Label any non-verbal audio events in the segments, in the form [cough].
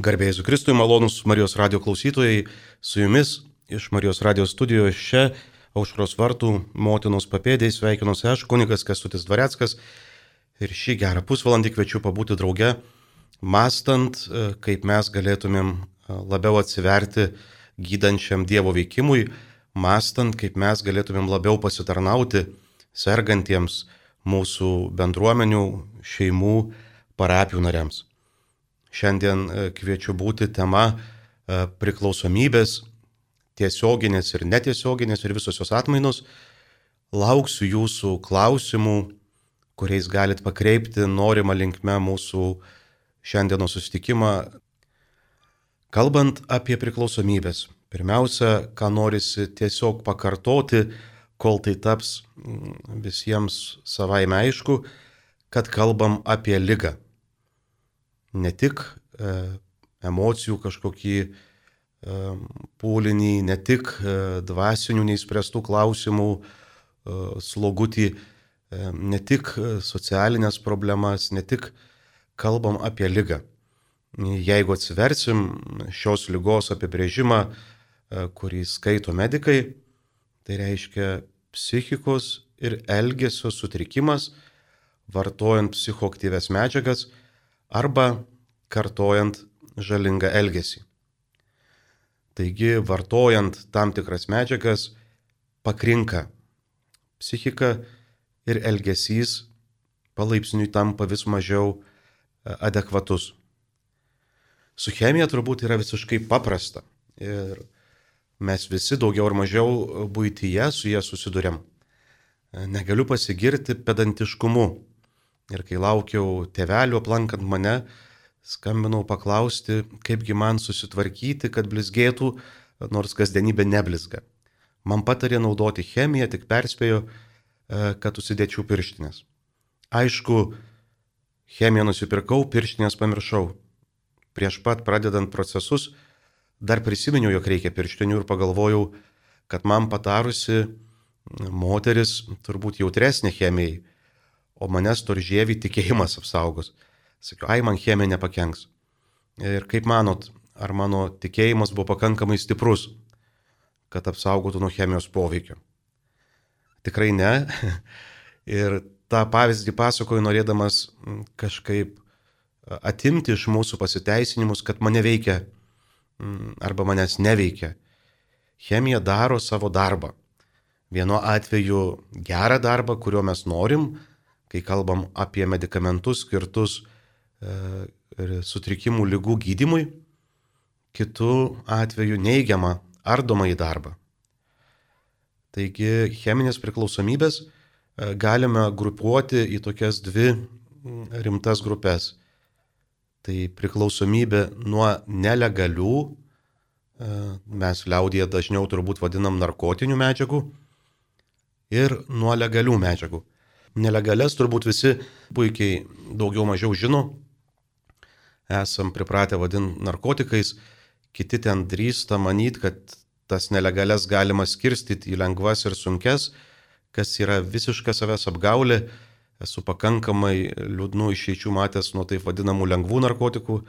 Garbėjai su Kristui, malonus Marijos radio klausytojai, su jumis iš Marijos radio studijos čia aušros vartų motinos papėdėjai sveikinuosi aš, kunigas Kestutis Dvareckas ir šį gerą pusvalandį kviečiu pabūti drauge, mastant, e, kaip mes galėtumėm e, labiau atsiverti gydančiam Dievo veikimui, mastant, kaip mes galėtumėm labiau pasitarnauti sergantiems mūsų bendruomenių, šeimų, parapijų nariams. Šiandien e, kviečiu būti tema e, priklausomybės, tiesioginės ir netiesioginės ir visos jos atmainos. Lauksiu jūsų klausimų, kuriais galit pakreipti norimą linkmę mūsų šiandienos susitikimą. Kalbant apie priklausomybės, pirmiausia, ką norisi tiesiog pakartoti, kol tai taps mm, visiems savaime aišku, kad kalbam apie lygą ne tik e, emocijų kažkokį e, pūlinį, ne tik e, dvasinių neįspręstų klausimų e, slogutį, e, ne tik socialinės problemas, ne tik kalbam apie lygą. Jeigu atsiversim šios lygos apibrėžimą, e, kurį skaito medikai, tai reiškia psichikos ir elgesio sutrikimas, vartojant psichoaktyves medžiagas, arba kartojant žalingą elgesį. Taigi, vartojant tam tikras medžiagas, pakrinka psichika ir elgesys palaipsniui tampa vis mažiau e, adekvatus. Su chemija turbūt yra visiškai paprasta ir mes visi daugiau ar mažiau būtyje su jie susidurėm. Negaliu pasigirti pedantiškumu Ir kai laukiau tevelių aplankant mane, skambinau paklausti, kaipgi man susitvarkyti, kad blizgėtų, nors kasdienybė neblizga. Man patarė naudoti chemiją, tik perspėjo, e, kad užsidėčiau pirštinės. Aišku, chemiją nusipirkau, pirštinės pamiršau. Prieš pat pradedant procesus dar prisiminiau, jog reikia pirštinių ir pagalvojau, kad man patarusi moteris turbūt jautresnė chemijai o manęs toržėvi tikėjimas apsaugos. Sakiau, ai, man chemija nepakenks. Ir kaip manot, ar mano tikėjimas buvo pakankamai stiprus, kad apsaugotų nuo chemijos poveikio? Tikrai ne. [laughs] Ir tą pavyzdį pasakoju norėdamas kažkaip atimti iš mūsų pasiteisinimus, kad mane veikia arba manęs neveikia. Chemija daro savo darbą. Vienu atveju gerą darbą, kurio mes norim, kai kalbam apie medikamentus skirtus e, sutrikimų lygų gydimui, kitų atveju neigiamą ardomą į darbą. Taigi cheminės priklausomybės e, galime grupuoti į tokias dvi rimtas grupės. Tai priklausomybė nuo nelegalių, e, mes liaudėje dažniau turbūt vadinam narkotinių medžiagų, ir nuo legalių medžiagų. Nelegales turbūt visi puikiai daugiau mažiau žino. Esam pripratę vadinti narkotikais, kiti ten drįsta manyti, kad tas nelegales galima skirstyti į lengvas ir sunkes, kas yra visiška savęs apgaulė. Esu pakankamai liūdnų išeičių matęs nuo taip vadinamų lengvų narkotikų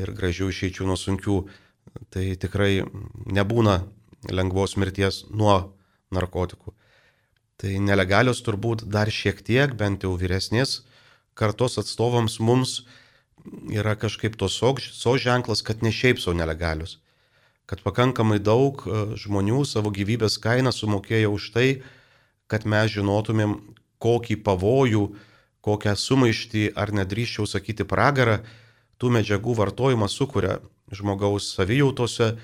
ir gražių išeičių nuo sunkių. Tai tikrai nebūna lengvos mirties nuo narkotikų. Tai nelegalios turbūt dar šiek tiek, bent jau vyresnės kartos atstovams mums yra kažkaip tos so ženklas, kad ne šiaip savo nelegalius. Kad pakankamai daug e, žmonių savo gyvybės kainą sumokėjo už tai, kad mes žinotumėm, kokį pavojų, kokią sumaištį ar nedrįščiau sakyti pragarą tų medžiagų vartojimas sukuria žmogaus savijautose,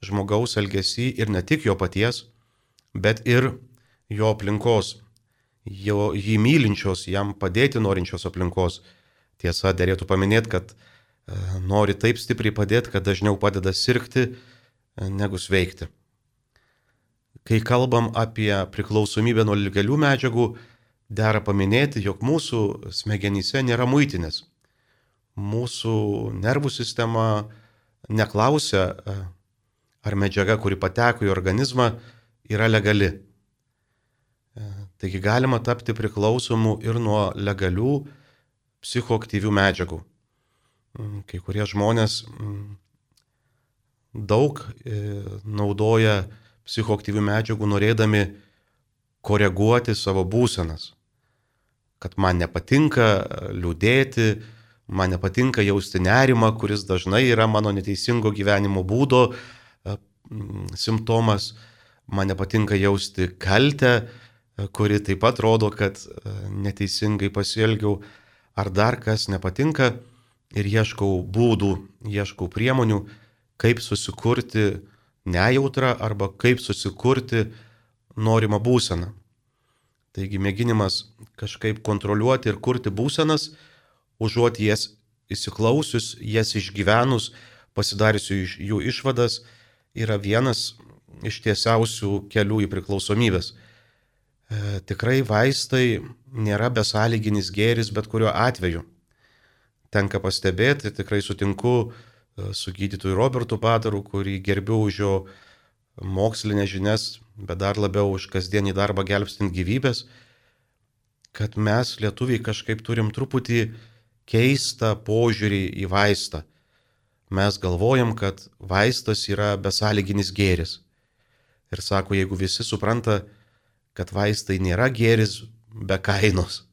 žmogaus elgesy ir ne tik jo paties, bet ir jo aplinkos, jo, jį mylinčios, jam padėti norinčios aplinkos. Tiesa, dėlėtų paminėti, kad e, nori taip stipriai padėti, kad dažniau padeda sirgti e, negu sveikti. Kai kalbam apie priklausomybę nuo legalių medžiagų, dera paminėti, jog mūsų smegenyse nėra muitinės. Mūsų nervų sistema neklausia, e, ar medžiaga, kuri pateko į organizmą, yra legali. Taigi galima tapti priklausomu ir nuo legalių psichoaktyvių medžiagų. mm, kai kurie žmonės mm, daug e, naudoja psichoaktyvių medžiagų norėdami koreguoti savo būsenas. Kad man nepatinka liūdėti, man nepatinka jausti nerimą, kuris dažnai yra mano neteisingo gyvenimo būdo e, simptomas, man nepatinka jausti kaltę, kuri taip pat rodo, kad e, neteisingai pasielgiau, ar dar kas nepatinka ir ieškau būdų, ieškau priemonių, kaip susikurti nejautrą arba kaip susikurti norimą būseną. Taigi mėginimas kažkaip kontroliuoti ir kurti būsenas, užuot jas įsiklausius, jas išgyvenus, pasidariusiu iš jų išvadas, yra vienas iš tiesiausių kelių į priklausomybės. E, tikrai vaistai nėra besąlyginis gėris bet kuriuo atveju. Tenka pastebėti, tikrai sutinku e, su gydytoju Robertu Pataru, kurį gerbiu už jo mokslinės žinias, bet dar labiau už kasdienį darbą gelbstint gyvybės, kad mes lietuviai kažkaip turim truputį keistą požiūrį į vaistą. Mes galvojam, kad vaistas yra besąlyginis gėris. Ir sako, jeigu visi supranta, kad vaistai nėra gėris be kainos,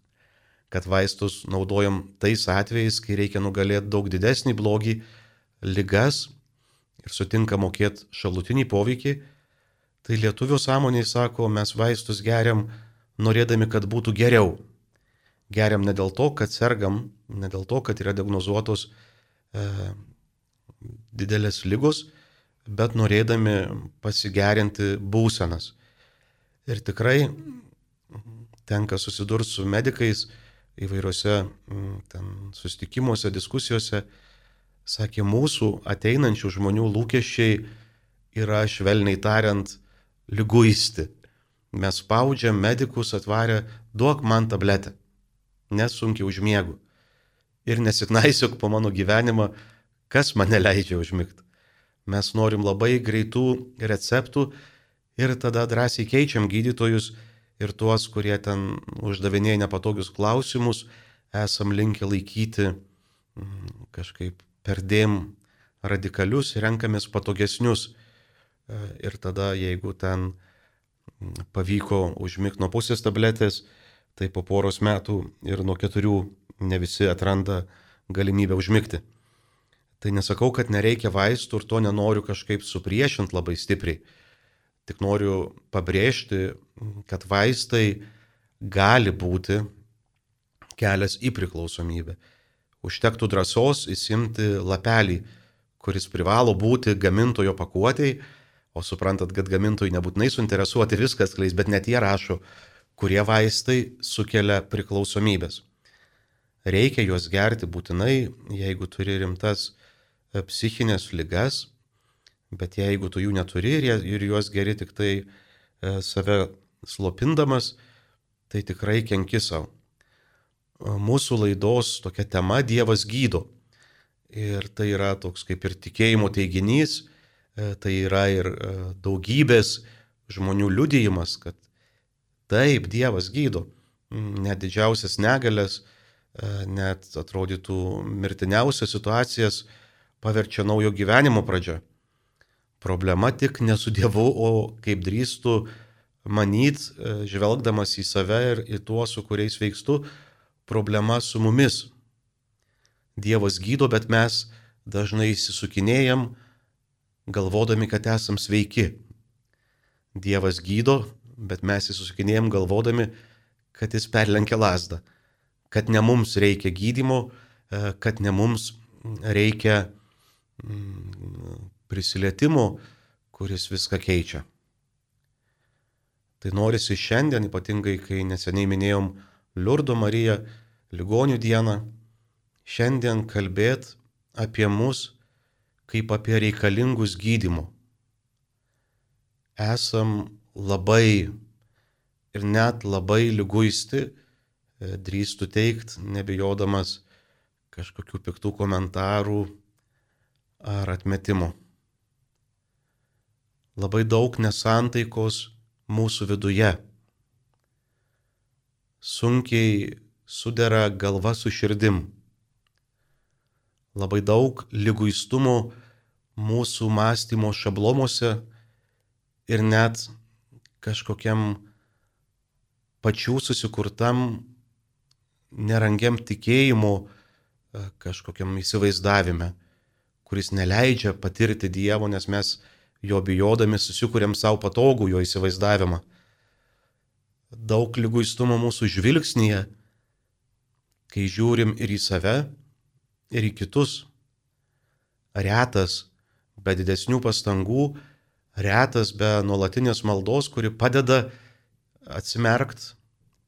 kad vaistus naudojam tais atvejais, kai reikia nugalėti daug didesnį blogį, lygas ir sutinka mokėti šalutinį poveikį, Tai lietuvių sąmoniai sako, mes vaistus geriam norėdami, kad būtų geriau. Geriam ne dėl to, kad sergam, ne dėl to, kad yra diagnozuotos e, didelės lygos, bet norėdami pasigerinti būsenas. Ir tikrai tenka susidurti su medikais įvairiuose ten, sustikimuose, diskusijose. Sakė, mūsų ateinančių žmonių lūkesčiai yra švelniai tariant lyguisti. Mes spaudžiam medikus atvarę, duok man tabletę, nesunkiai užmiegu. Ir nesiknaisiuk po mano gyvenimą, kas mane leidžia užmigti. Mes norim labai greitų receptų ir tada drąsiai keičiam gydytojus ir tuos, kurie ten uždavinėja nepatogius klausimus, esam linkę laikyti mm, kažkaip perdėm radikalius renkamės patogesnius Ir tada, jeigu ten pavyko užmigti nuo pusės tabletės, tai po poros metų ir nuo keturių ne visi atranda galimybę užmigti. Tai nesakau, kad nereikia vaistų ir to nenoriu kažkaip supriešinti labai stipriai. Tik noriu pabrėžti, kad vaistai gali būti kelias į priklausomybę. Užtektų drąsos įsimti lapelį, kuris privalo būti gamintojo pakuotėjai O suprantat, kad gamintojai nebūtinai suinteresuoti viskas kleis, bet net jie rašo, kurie vaistai sukelia priklausomybės. Reikia juos gerti būtinai, jeigu turi rimtas e, psichinės lygas, bet jeigu tu jų neturi ir, ir juos geri tik tai e, save slopindamas, tai tikrai kenki savo. Mūsų laidos tokia tema Dievas gydo. Ir tai yra toks kaip ir tikėjimo teiginys, E, tai yra ir e, daugybės žmonių liudijimas, kad taip, Dievas gydo. Mm, net didžiausias negalės, net atrodytų mirtiniausias situacijas paverčia naujo gyvenimo pradžia. Problema tik ne su Dievu, o kaip drįstų manyt, žvelgdamas į save ir į tuos, su kuriais veikstu, problema su mumis. Dievas gydo, bet mes dažnai įsisukinėjam, galvodami, kad esam sveiki. Dievas gydo, bet mes įsusikinėjom galvodami, kad jis perlenkia lasdą, kad ne mums reikia gydimo, e, kad ne mums reikia prisilietimo, kuris viską keičia. Tai norisi šiandien, ypatingai kai neseniai minėjom Liurdo Mariją, ligonių dieną, šiandien kalbėti apie mus kaip apie reikalingus gydimo. Esam labai ir net labai lyguisti, e, drįstų teikti, nebijodamas kažkokių piktų komentarų ar atmetimo. Labai daug nesantaikos mūsų viduje. Sunkiai sudera galva su širdim. labai daug lyguistumo mūsų mąstymo šablomuose ir net kažkokiam pačių susikurtam nerangiam tikėjimu, e, kažkokiam įsivaizdavime, kuris neleidžia patirti Dievo, nes mes jo bijodami susikūrėm savo patogų jo įsivaizdavimą. Daug lyguistumo mūsų žvilgsnėje, kai žiūrim ir į save, ir į kitus. Retas, be didesnių pastangų, retas be nuolatinės maldos, kuri padeda atsimerkt,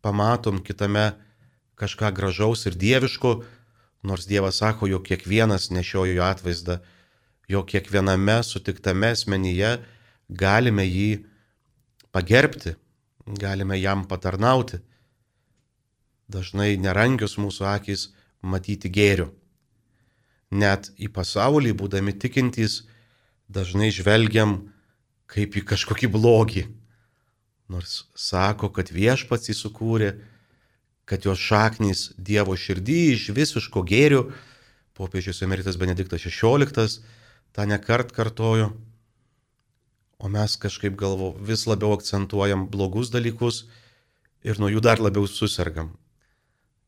pamatom kitame kažką gražaus ir dieviško, nors Dievas sako, jog kiekvienas nešiojo jo atvaizdą, jog kiekviename sutiktame asmenyje galime jį pagerbti, galime jam patarnauti. Dažnai nerangius mūsų akis matyti gėrių. Net į pasaulį būdami tikintys dažnai žvelgiam kaip į kažkokį blogį. Nors sako, kad viešpats įsukūrė kad jos šaknys Dievo širdį iš visiško gėrių, popiežius emeritas Benediktas XVI tą nekart kartojo, o mes kažkaip galvo vis labiau akcentuojam blogus dalykus ir nuo jų dar labiau susirgam.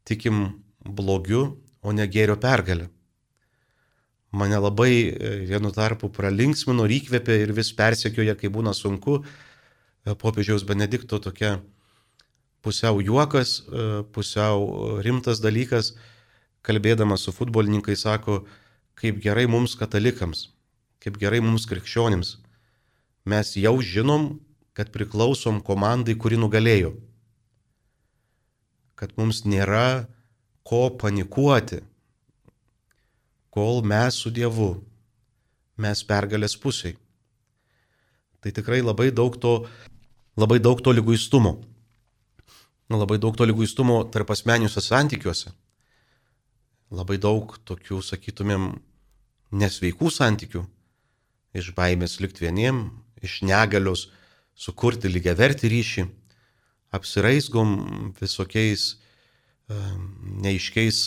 Tikim blogiu, o ne gėrio pergalę. Mane labai e, vienu tarpu pralinksmino, įkvėpė ir vis persekioja, kai būna sunku. E, popiežiaus Benedikto tokia pusiau juokas, e, pusiau rimtas dalykas, kalbėdamas su futbolininkais, sako, kaip gerai mums katalikams, kaip gerai mums krikščionims. Mes jau žinom, kad priklausom komandai, kuri nugalėjo. Kad mums nėra ko panikuoti, kol mes su Dievu, mes pergalės pusiai. Tai tikrai labai daug to, labai daug to lyguistumo labai daug to lyguistumo tarp asmeniuose santykiuose. Labai daug tokių, sakytumėm, nesveikų santykių. Iš baimės likti vieniem, iš negalios sukurti lygiai verti ryšį, apsiraisgom visokiais neiškiais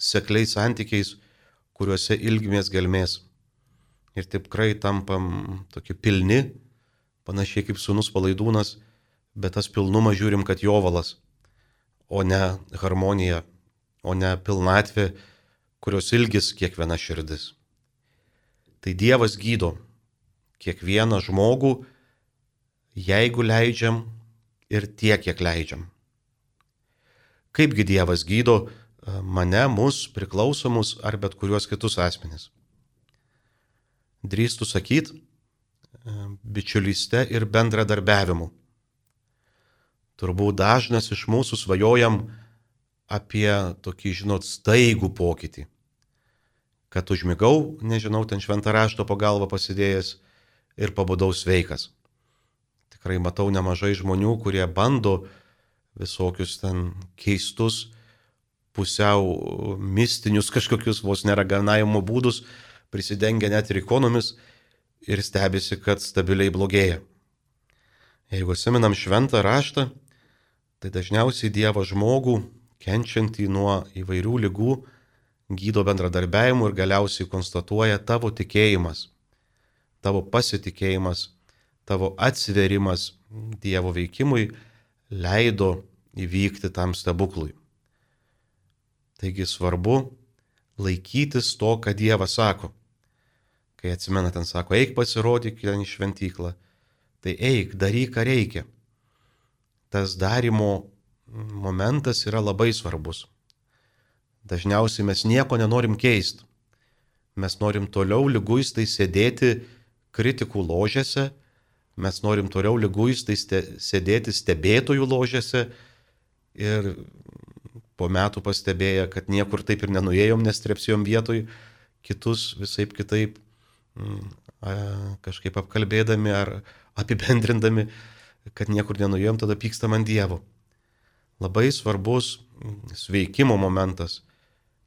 sekliais santykiais, kuriuose ilgimės gelmės. Ir tikrai tampam tokie pilni, panašiai kaip sunus palaidūnas, bet tas pilnumas žiūrim, kad jovalas o ne harmonija, o ne pilnatvė, kurios ilgis kiekviena širdis. Tai Dievas gydo kiekvieną žmogų, jeigu leidžiam ir tiek, kiek leidžiam. Kaipgi Dievas gydo e, mane, mus, priklausomus ar bet kuriuos kitus asmenis? Drįstų sakyti, e, bičiulyste ir bendradarbiavimu Turbūt dažnas iš mūsų svajojam apie tokį, žinot, staigų pokytį. Kad užmigau, nežinau, ten šventą rašto pagalbą pasidėjęs ir pabudau sveikas. Tikrai matau nemažai žmonių, kurie bando visokius ten keistus, pusiau mistinius kažkokius vos neraganavimo būdus, prisidengia net ir ikonomis ir stebisi, kad stabiliai blogėja. Jeigu seminam šventą raštą, tai dažniausiai Dievo žmogų, kenčiantį nuo įvairių lygų, gydo bendradarbiavimu ir galiausiai konstatuoja tavo tikėjimas, tavo pasitikėjimas, tavo atsiverimas Dievo veikimui leido įvykti tam stebuklui. Taigi svarbu laikytis to, ką Dievas sako. Kai atsimena ten sako, eik pasirodyk ten į šventyklą, tai eik, daryk, ką reikia tas darimo momentas yra labai svarbus. Dažniausiai mes nieko nenorim keisti. Mes norim toliau lyguistai sėdėti kritikų ložėse, mes norim toliau lyguistai ste, sėdėti stebėtojų ložėse ir po metų pastebėję, kad niekur taip ir nenuėjom, nes trepsijom vietoj, kitus visai kitaip mm, kažkaip apkalbėdami ar apibendrindami, kad niekur nenuėjom, tada pykstam ant Dievo. Labai svarbus sveikimo momentas.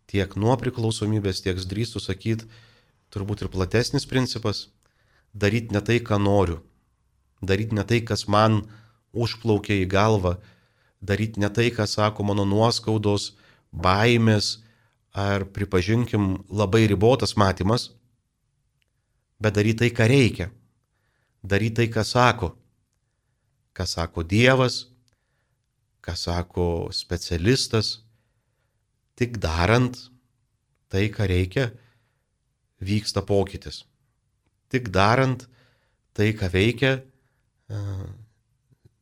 Tiek nuo priklausomybės, tiek drįstų sakyti, turbūt ir platesnis principas - daryti ne tai, ką noriu, daryti ne tai, kas man užplaukia į galvą, daryti ne tai, ką sako mano nuoskaudos, baimės ar pripažinkim labai ribotas matymas, bet daryti tai, ką reikia, daryti tai, ką sako, ką sako Dievas, ką sako specialistas, tik darant tai, ką reikia, vyksta pokytis. Tik darant tai, ką veikia,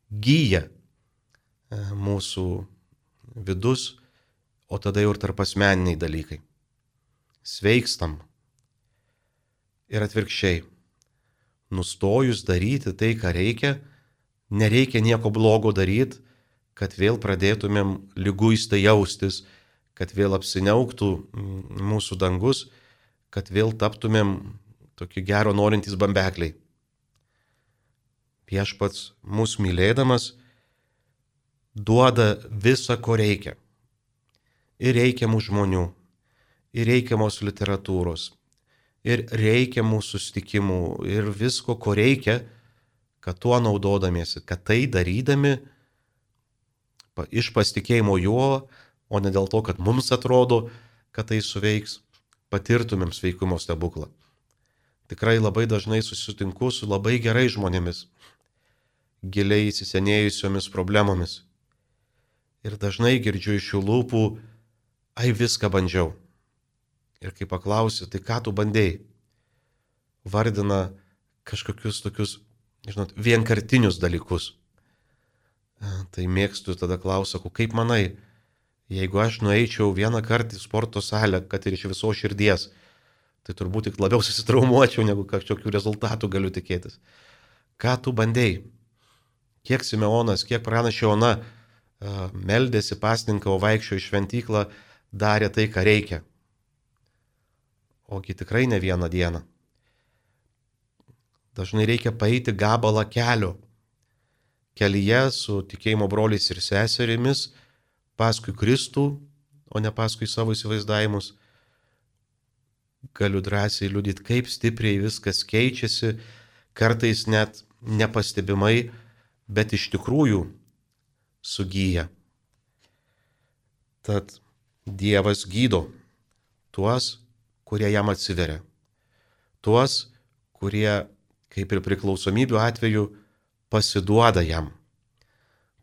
gyja mūsų vidus, o tada jau ir tarp asmeniniai dalykai. Sveikstam. Ir atvirkščiai. Nustojus daryti tai, ką reikia, nereikia nieko blogo daryti, kad vėl pradėtumėm lyguistai jaustis, kad vėl apsiniauktų mūsų dangus, kad vėl taptumėm tokie gero norintys bambekliai. Viešpats mūsų mylėdamas duoda visą, ko reikia. Ir reikiamų žmonių, ir reikiamos literatūros, ir reikiamų sustikimų, ir visko, ko reikia, kad tuo naudodamiesi, kad tai darydami iš pasitikėjimo juo, o ne dėl to, kad mums atrodo, kad tai suveiks, patirtumėm sveikumo stebuklą. Tikrai labai dažnai susitinku su labai gerai žmonėmis, giliai įsisenėjusiomis problemomis. Ir dažnai girdžiu iš jų lūpų, ai viską bandžiau. Ir kai paklausiu, tai ką tu bandėjai? Vardina kažkokius tokius, žinot, vienkartinius dalykus. Tai mėgstu tada klausau, kaip manai, jeigu aš nueičiau vieną kartą į sporto salę, kad ir iš viso širdies, tai turbūt tik labiau [laughs] susitraumuočiau, negu kažkokių rezultatų galiu tikėtis. Ką tu bandėjai? Kiek Simeonas, kiek pranašė Ona meldėsi pasninkavo, vaikščiojo į šventyklą, darė tai, ką reikia. Ogi tikrai ne vieną dieną. Dažnai reikia paeiti gabalą kelio. Kelyje su tikėjimo broliais ir seserimis, paskui Kristų, o ne paskui savo įsivaizdavimus. Galiu drąsiai liudyti, kaip stipriai viskas keičiasi, kartais net nepastebimai, bet iš tikrųjų sugyja. Tad Dievas gydo tuos, kurie jam atsiveria. Tuos, kurie, kaip ir priklausomybių atveju, pasiduoda jam.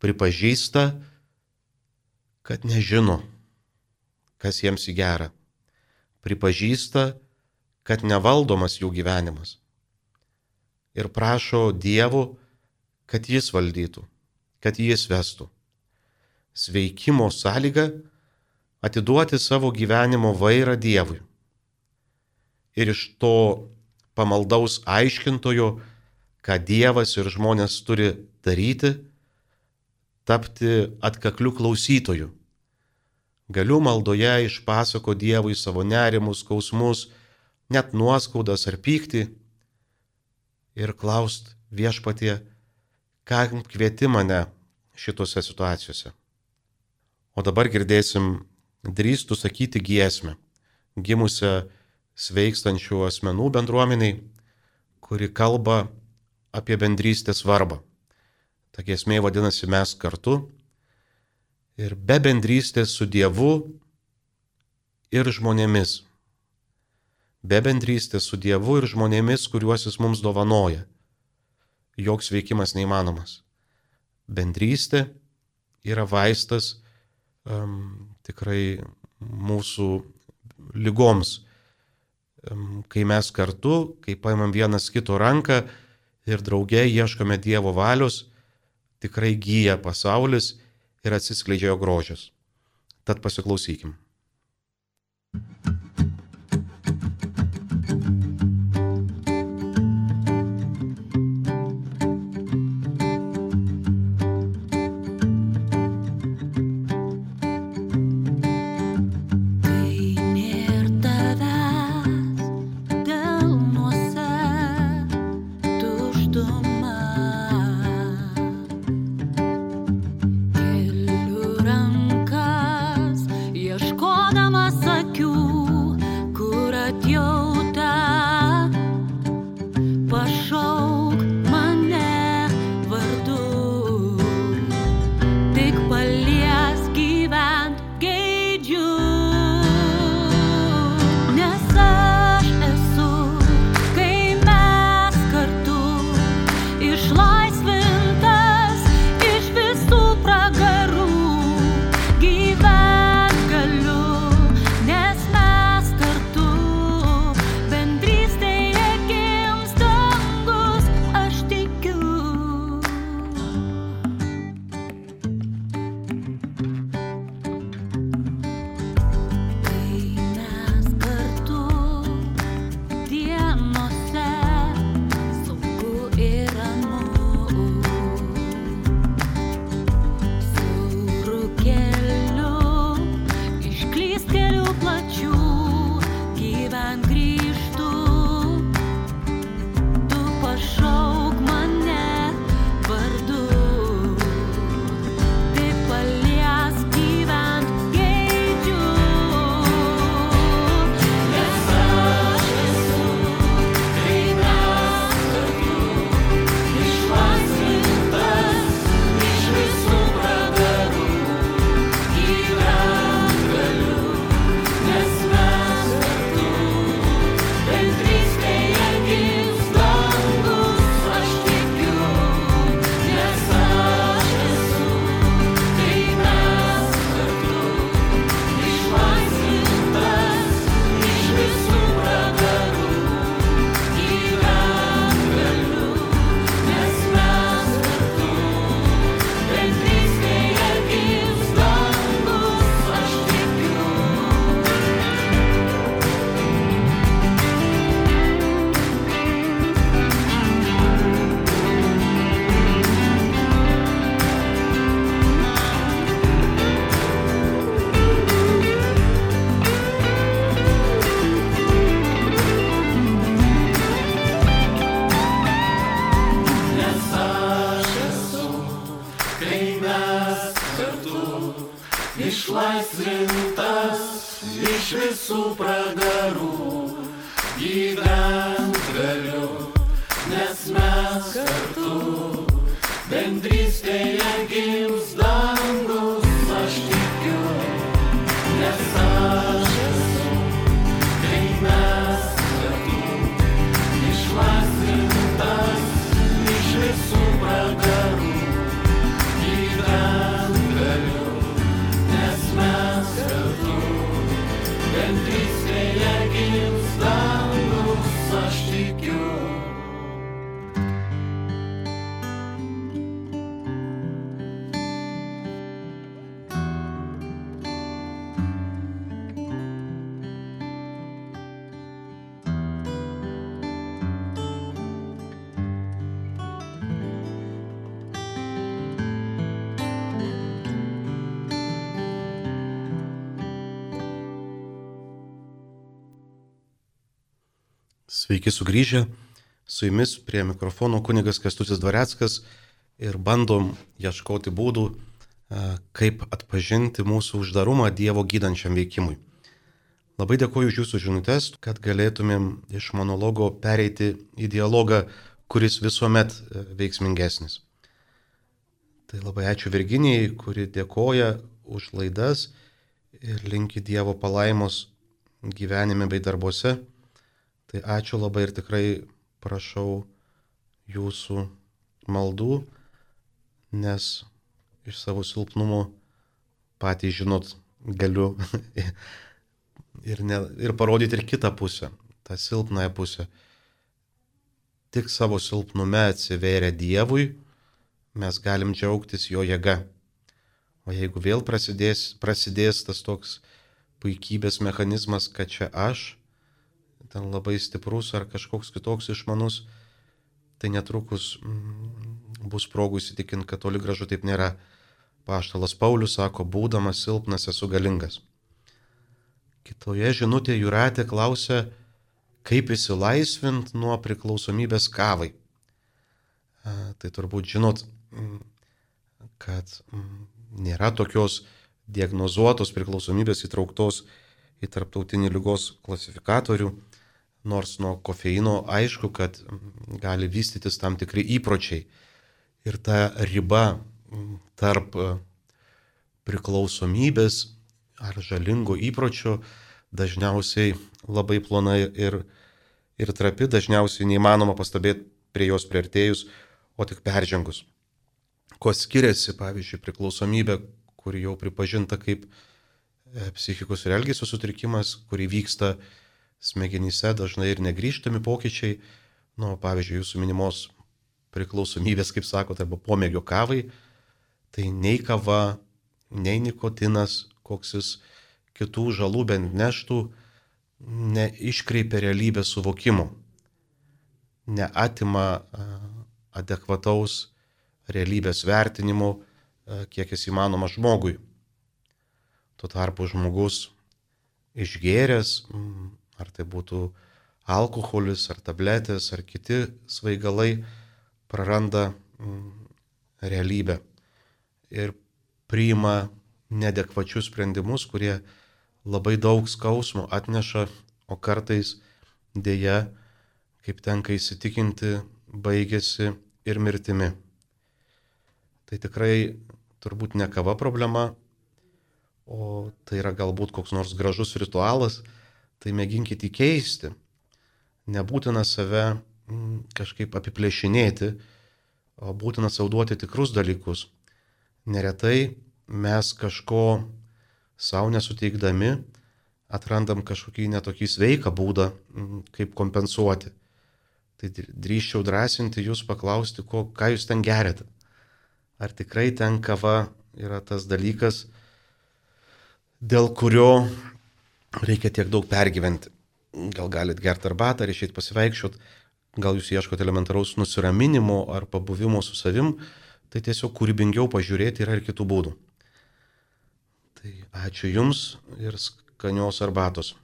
Pripažįsta, kad nežino, kas jiems į gerą. Pripažįsta, kad nevaldomas jų gyvenimas. Ir prašo Dievo, kad jis valdytų kad jis vestų. Sveikimo sąlyga - atiduoti savo gyvenimo vairą Dievui. Ir iš to pamaldaus aiškintojo, ką Dievas ir žmonės turi daryti, tapti atkakliu klausytoju. Galiu maldoje išpasako Dievui savo nerimus, skausmus, net nuoskaudas ar pyktį ir klaust viešpatie, ką kvieti mane šitose situacijose. O dabar girdėsim drįstų sakyti giesmę, gimusią sveikstančių asmenų bendruomeniai, kuri kalba apie bendrystės svarbą. Ta giesmė vadinasi mes kartu. Ir be bendrystės su Dievu ir žmonėmis. Be bendrystės su Dievu ir žmonėmis, kuriuos Jis mums dovanoja joks veikimas neįmanomas. Bendrystė yra vaistas um, tikrai mūsų lygoms. Um, kai mes kartu, kai paimam vienas kito ranką ir drauge ieškome Dievo valios, tikrai gyja pasaulis ir atsiskleidžia jo grožis. Tad pasiklausykim. Sveiki sugrįžę, su jumis prie mikrofono kunigas Kestutis Dvareckas ir bandom ieškoti būdų, e, kaip atpažinti mūsų uždarumą Dievo gydančiam veikimui. Labai dėkoju už jūsų žinutės, kad galėtumėm iš monologo pereiti į dialogą, kuris visuomet e, veiksmingesnis. Tai labai ačiū Virginijai, kuri dėkoja už laidas ir linki Dievo palaimos gyvenime bei darbuose. Tai ačiū labai ir tikrai prašau jūsų maldų, nes iš savo silpnumo patys žinot galiu [laughs] ir, ne, ir parodyti ir kitą pusę, tą silpnąją pusę. Tik savo silpnume atsiveria Dievui, mes galim džiaugtis jo jėga. O jeigu vėl prasidės, prasidės tas toks puikybės mechanizmas, kad čia aš, ten labai stiprus ar kažkoks kitoks išmanus, tai netrukus mm, bus progų įsitikinti, kad toli gražu taip nėra. Paštalas Paulius sako, būdamas silpnas esu galingas. Kitoje žinutėje Juratė klausia, kaip įsilaisvinti nuo priklausomybės kavai. Tai turbūt žinot, mm, kad mm, nėra tokios diagnozuotos priklausomybės įtrauktos į tarptautinį lygos klasifikatorių, nors nuo kofeino aišku, kad mm, gali vystytis tam tikri įpročiai. Ir ta riba tarp priklausomybės ar žalingo įpročio dažniausiai labai plona ir, ir trapi, dažniausiai neįmanoma pastebėti prie jos prieartėjus, o tik peržengus. Kuo skiriasi, pavyzdžiui, priklausomybė, kuri jau pripažinta kaip e, psichikos ir elgesio sutrikimas, kuri vyksta smegenyse dažnai ir negryžtami pokyčiai, nu, pavyzdžiui, jūsų minimos priklausomybės, kaip sakote, arba pomėgio kavai, tai nei kava, nei nikotinas, koks jis kitų žalų bent neštų, neiškreipia realybės suvokimo, neatima adekvataus realybės vertinimo, kiek jis įmanoma žmogui. Tuo tarpu žmogus išgėręs, ar tai būtų alkoholis, ar tabletės, ar kiti svaigalai, praranda realybę ir priima nedekvačius sprendimus, kurie labai daug skausmo atneša, o kartais dėja, kaip tenka įsitikinti, baigėsi ir mirtimi. Tai tikrai turbūt ne kava problema, o tai yra galbūt koks nors gražus ritualas, tai mėginkite įkeisti. Nebūtina save mm, kažkaip apiplėšinėti, o būtina sauduoti tikrus dalykus. Neretai mes kažko savo nesuteikdami atrandam kažkokį netokį sveiką būdą, kaip kompensuoti. Tai drįščiau drąsinti jūs paklausti, ko, ką jūs ten gerėte. Ar tikrai ten kava yra tas dalykas, dėl kurio reikia tiek daug pergyventi. Gal galit gerti arbatą ar išeiti pasivaikščiot, gal jūs ieškote elementaraus nusiraminimo ar pabuvimo su savim, tai tiesiog kūrybingiau pažiūrėti yra ir kitų būdų. Tai ačiū Jums ir skanios arbatos.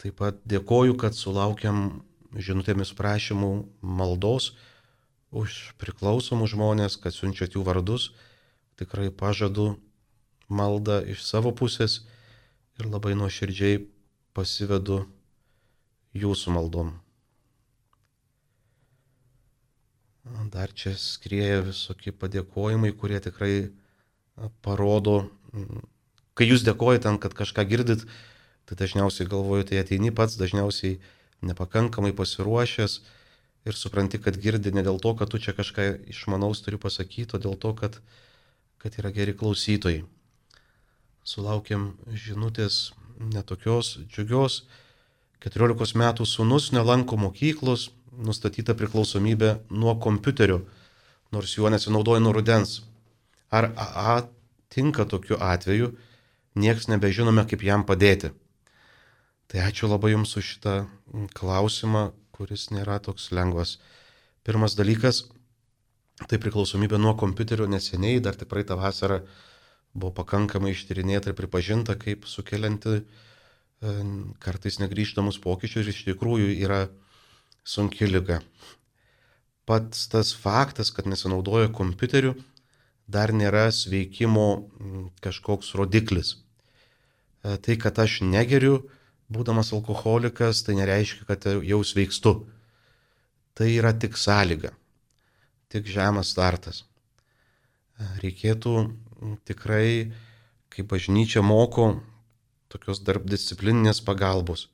Taip pat dėkoju, kad sulaukiam žinutėmis prašymų maldos už priklausomus žmonės, kad siunčiat jų vardus. Tikrai pažadu maldą iš savo pusės ir labai nuoširdžiai pasivedu jūsų maldom. Dar čia skrieja visokie padėkojimai, kurie tikrai parodo, kai jūs dėkojate, kad kažką girdit, tai dažniausiai galvoju, tai ateini pats, dažniausiai nepakankamai pasiruošęs ir supranti, kad girdi ne dėl to, kad tu čia kažką išmanaus turi pasakyti, o dėl to, kad, kad yra geri klausytojai. Sulaukėm žinutės netokios džiugios, 14 metų sunus nelanko mokyklos, nustatyta priklausomybė nuo kompiuterio, nors juo nesinaudoja nuo rudens. Ar AA tinka tokiu atveju, nieks nebežinome, kaip jam padėti. Tai ačiū labai Jums už šitą klausimą, kuris nėra toks lengvas. Pirmas dalykas - tai priklausomybė nuo kompiuterio neseniai, dar tik praeitą vasarą buvo pakankamai ištyrinėta ir pripažinta kaip sukelianti kartais negryžtamus pokyčius ir iš tikrųjų yra sunki lyga. Pats tas faktas, kad nesinaudoja kompiuteriu, dar nėra sveikimo kažkoks rodiklis. E, tai, kad aš negeriu, būdamas alkoholikas, tai nereiškia, kad jau sveikstu. Tai yra tik sąlyga, tik žemas startas. E, reikėtų tikrai, kaip bažnyčia moko, tokios darbdisciplininės pagalbos.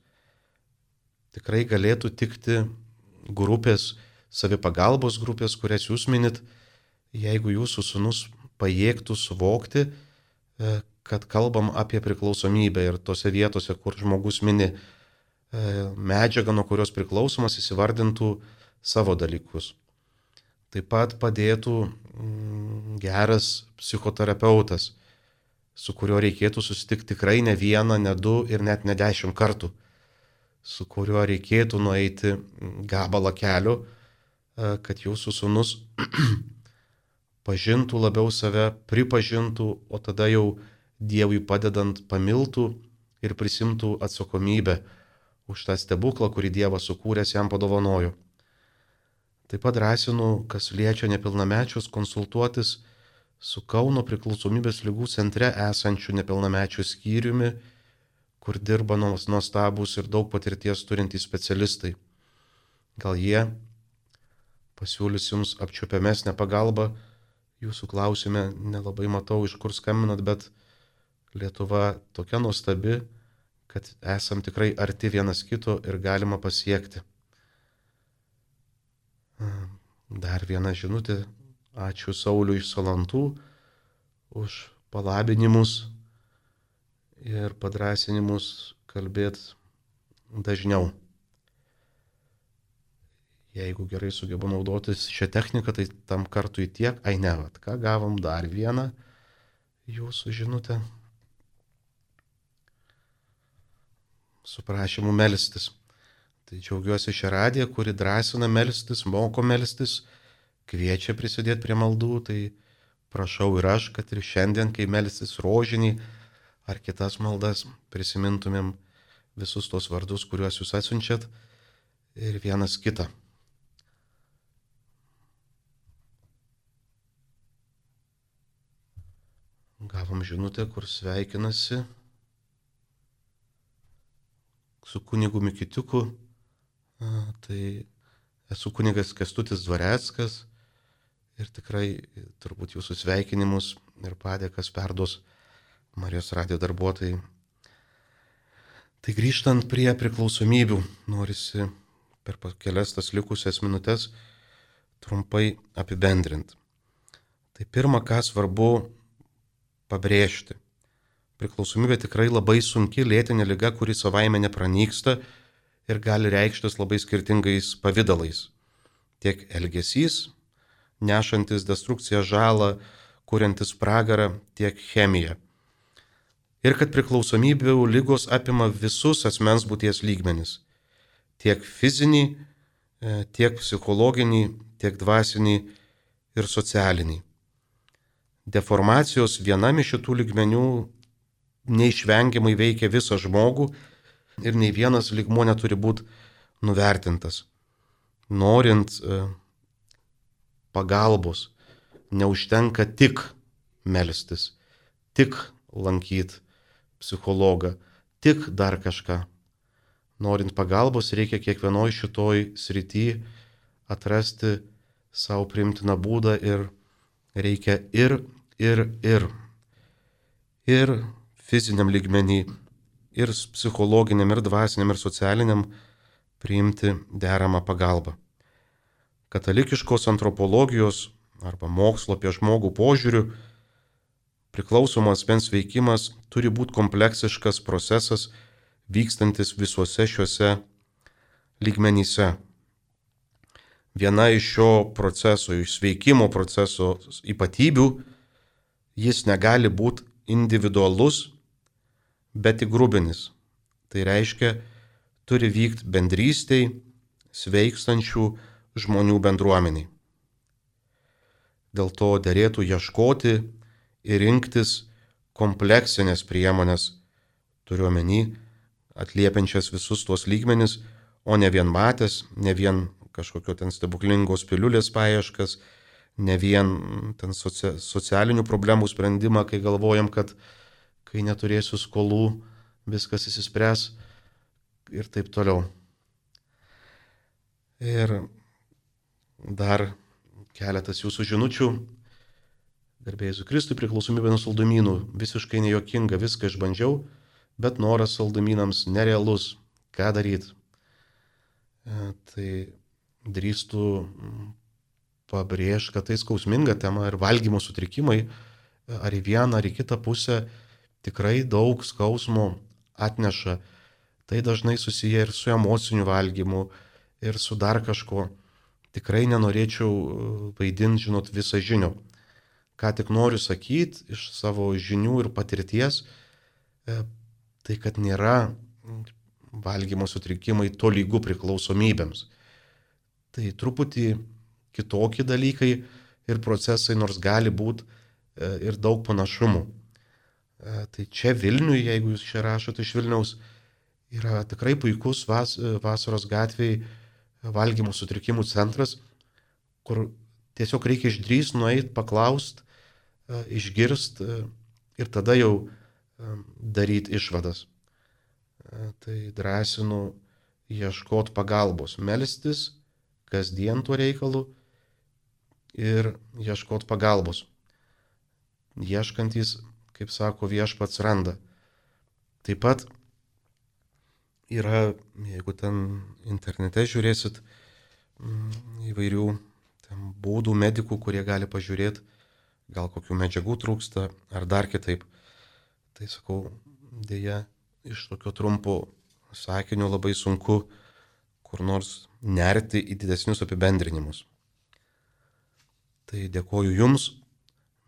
Tikrai galėtų tikti grupės, savipagalbos grupės, kurias jūs minit, jeigu jūsų sunus pajėgtų suvokti, e, kad kalbam apie priklausomybę ir tose vietose, kur žmogus mini e, medžiagą, nuo kurios priklausomas, įsivardintų savo dalykus. Taip pat padėtų mm, geras psichoterapeutas, su kuriuo reikėtų susitikti tikrai ne vieną, ne du ir net ne dešimt kartų, su kuriuo reikėtų nueiti gabalą kelių, e, kad jūsų sunus [clears throat] pažintų labiau save, pripažintų, o tada jau Dievui padedant pamiltų ir prisimtų atsakomybę už tą stebuklą, kurį Dievas sukūręs jam padovanojo. Taip pat drąsinu, kas liečia nepilnamečius, konsultuotis su Kauno priklausomybės lygų centre esančiu nepilnamečių skyriumi, kur dirba nuostabus ir daug patirties turintys specialistai. Gal jie pasiūlys jums apčiopiamesnę pagalbą, jūsų klausime nelabai matau, iš kur skambinat, bet Lietuva tokia nuostabi, kad esam tikrai arti vienas kito ir galima pasiekti. Dar viena žinutė Ačiū Sauliui iš Salantų už palabinimus ir padrasinimus kalbėti dažniau. Jeigu gerai sugebu naudotis šią techniką, tai tam kartui tiek, ai ne, vat, ką gavom dar vieną jūsų žinutę. Su prašymu melstis. Tai džiaugiuosi šią radiją, kuri drąsina melstis, moko melstis kviečia prisidėti prie maldų, tai prašau ir aš, kad ir šiandien, kai melsis rožinį ar kitas maldas, prisimintumėm visus tos vardus, kuriuos jūs atsiunčiat ir vienas kitą. Gavom žinutę, kur sveikinasi su kunigu Mikitiuku. Tai esu kunigas Kestutis Dvareckas ir tikrai turbūt jūsų sveikinimus ir padėkas perduos Marijos radio darbuotojai. Tai grįžtant prie priklausomybių, norisi per kelias tas likusias minutės trumpai apibendrinti. Tai pirma, ką svarbu pabrėžti. Priklausomybė tikrai labai sunki lėtinė lyga, kuri savaime nepranyksta ir gali reikštis labai skirtingais pavydalais. Tiek elgesys, nešantis destrukciją žalą, kuriantis pragarą, tiek chemija. Ir kad priklausomybių lygos apima visus asmens būties lygmenis - tiek fizinį, e, tiek psichologinį, tiek dvasinį ir socialinį. Deformacijos vienam iš šitų lygmenių neišvengiamai veikia visą žmogų ir nei vienas lygmuo neturi būti nuvertintas. Norint e, pagalbos. Neužtenka tik melstis, tik lankyti psichologą, tik dar kažką. Norint pagalbos reikia kiekvienoj šitoj srity atrasti savo primtiną būdą ir reikia ir, ir, ir. Ir fiziniam lygmenį, ir psichologiniam, ir dvasiniam, ir socialiniam priimti deramą pagalbą. Katalikiškos antropologijos arba mokslo apie žmogų požiūrių priklausomas asmens veikimas turi būti kompleksiškas procesas, vykstantis visuose šiuose lygmenyse. Viena iš šio proceso, iš sveikimo proceso ypatybių, jis negali būti individualus, bet tik grubinis. Tai reiškia, turi vykti bendrystėj sveikstančių žmonių bendruomeniai. Dėl to dėrėtų ieškoti ir rinktis kompleksinės priemonės, turiuomenį, atliepiančias visus tuos lygmenis, o ne vien matęs, ne vien kažkokio ten stebuklingos piliulės paieškas, ne vien ten socia socialinių problemų sprendimą, kai galvojam, kad kai neturėsiu skolų, viskas įsispręs ir taip toliau. Ir dar keletas jūsų žinučių. Garbėjai Kristui priklausomybė nuo saldumynų. Visiškai nejokinga, viską išbandžiau, bet noras saldumynams nerealus. Ką daryti? E, tai drįstų pabrėžti, kad tai skausminga tema ir valgymo sutrikimai ar į vieną, ar į kitą pusę tikrai daug skausmo atneša. Tai dažnai susiję ir su emociniu valgymu, ir su dar kažko. Tikrai nenorėčiau e, vaidinti, žinot, visą žinių. Ką tik noriu sakyti iš savo žinių ir patirties, e, tai kad nėra valgymo sutrikimai to lygų priklausomybėms. Tai truputį kitokie dalykai ir procesai, nors gali būti e, ir daug panašumų. E, tai čia Vilniui, jeigu jūs čia rašote iš Vilniaus, yra tikrai puikus vas, e, vasaros gatviai valgymo sutrikimų centras, kur tiesiog reikia išdrys nueiti, paklausti, išgirst ir tada jau daryti išvadas. Tai drąsinu ieškoti pagalbos, melstis kasdien tuo reikalu ir ieškot pagalbos. Ieškantys, kaip sako, viešpats randa. Taip pat yra, jeigu ten internete žiūrėsit, mm, įvairių būdų medikų, kurie gali pažiūrėti, gal kokių medžiagų trūksta, ar dar kitaip. Tai sakau, dėja, iš tokio trumpo sakinio labai sunku kur nors nerti į didesnius apibendrinimus. Tai dėkoju Jums,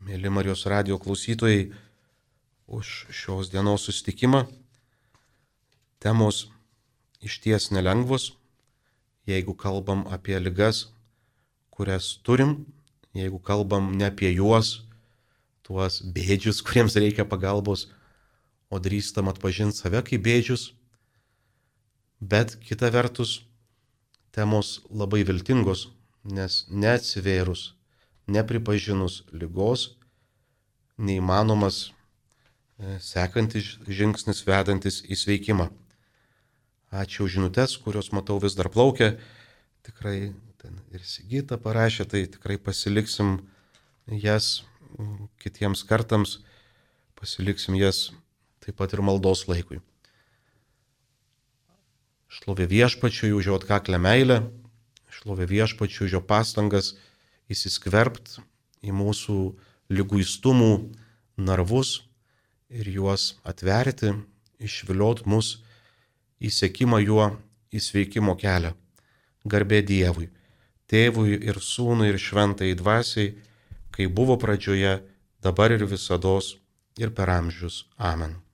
mėly Marijos radio klausytojai, už šios dienos susitikimą. Temos iš ties nelengvos, jeigu kalbam apie ligas, kurias turim, jeigu kalbam ne apie juos, tuos bėdžius, [laughs] kuriems reikia pagalbos, o drįstam atpažinti save kaip bėdžius, bet kita vertus, temos labai viltingos, nes neatsivėrus nepripažinus lygos, neįmanomas sekantis žingsnis vedantis į sveikimą. Ačiū žinutės, kurios matau vis dar plaukia. Tikrai ten ir Sigita parašė, tai tikrai pasiliksim jas kitiems kartams, pasiliksim jas taip pat ir maldos laikui. Šlovė viešpačiui už jo atkaklę meilę, šlovė viešpačiui už jo pastangas įsiskverbt į mūsų lyguistumų narvus ir juos atverti, išviliot mus į sėkimą juo į sveikimo kelią. Garbė Dievui, Tėvui ir Sūnui ir Šventai Dvasiai, kai buvo pradžioje, dabar ir visada ir per amžius. Amen.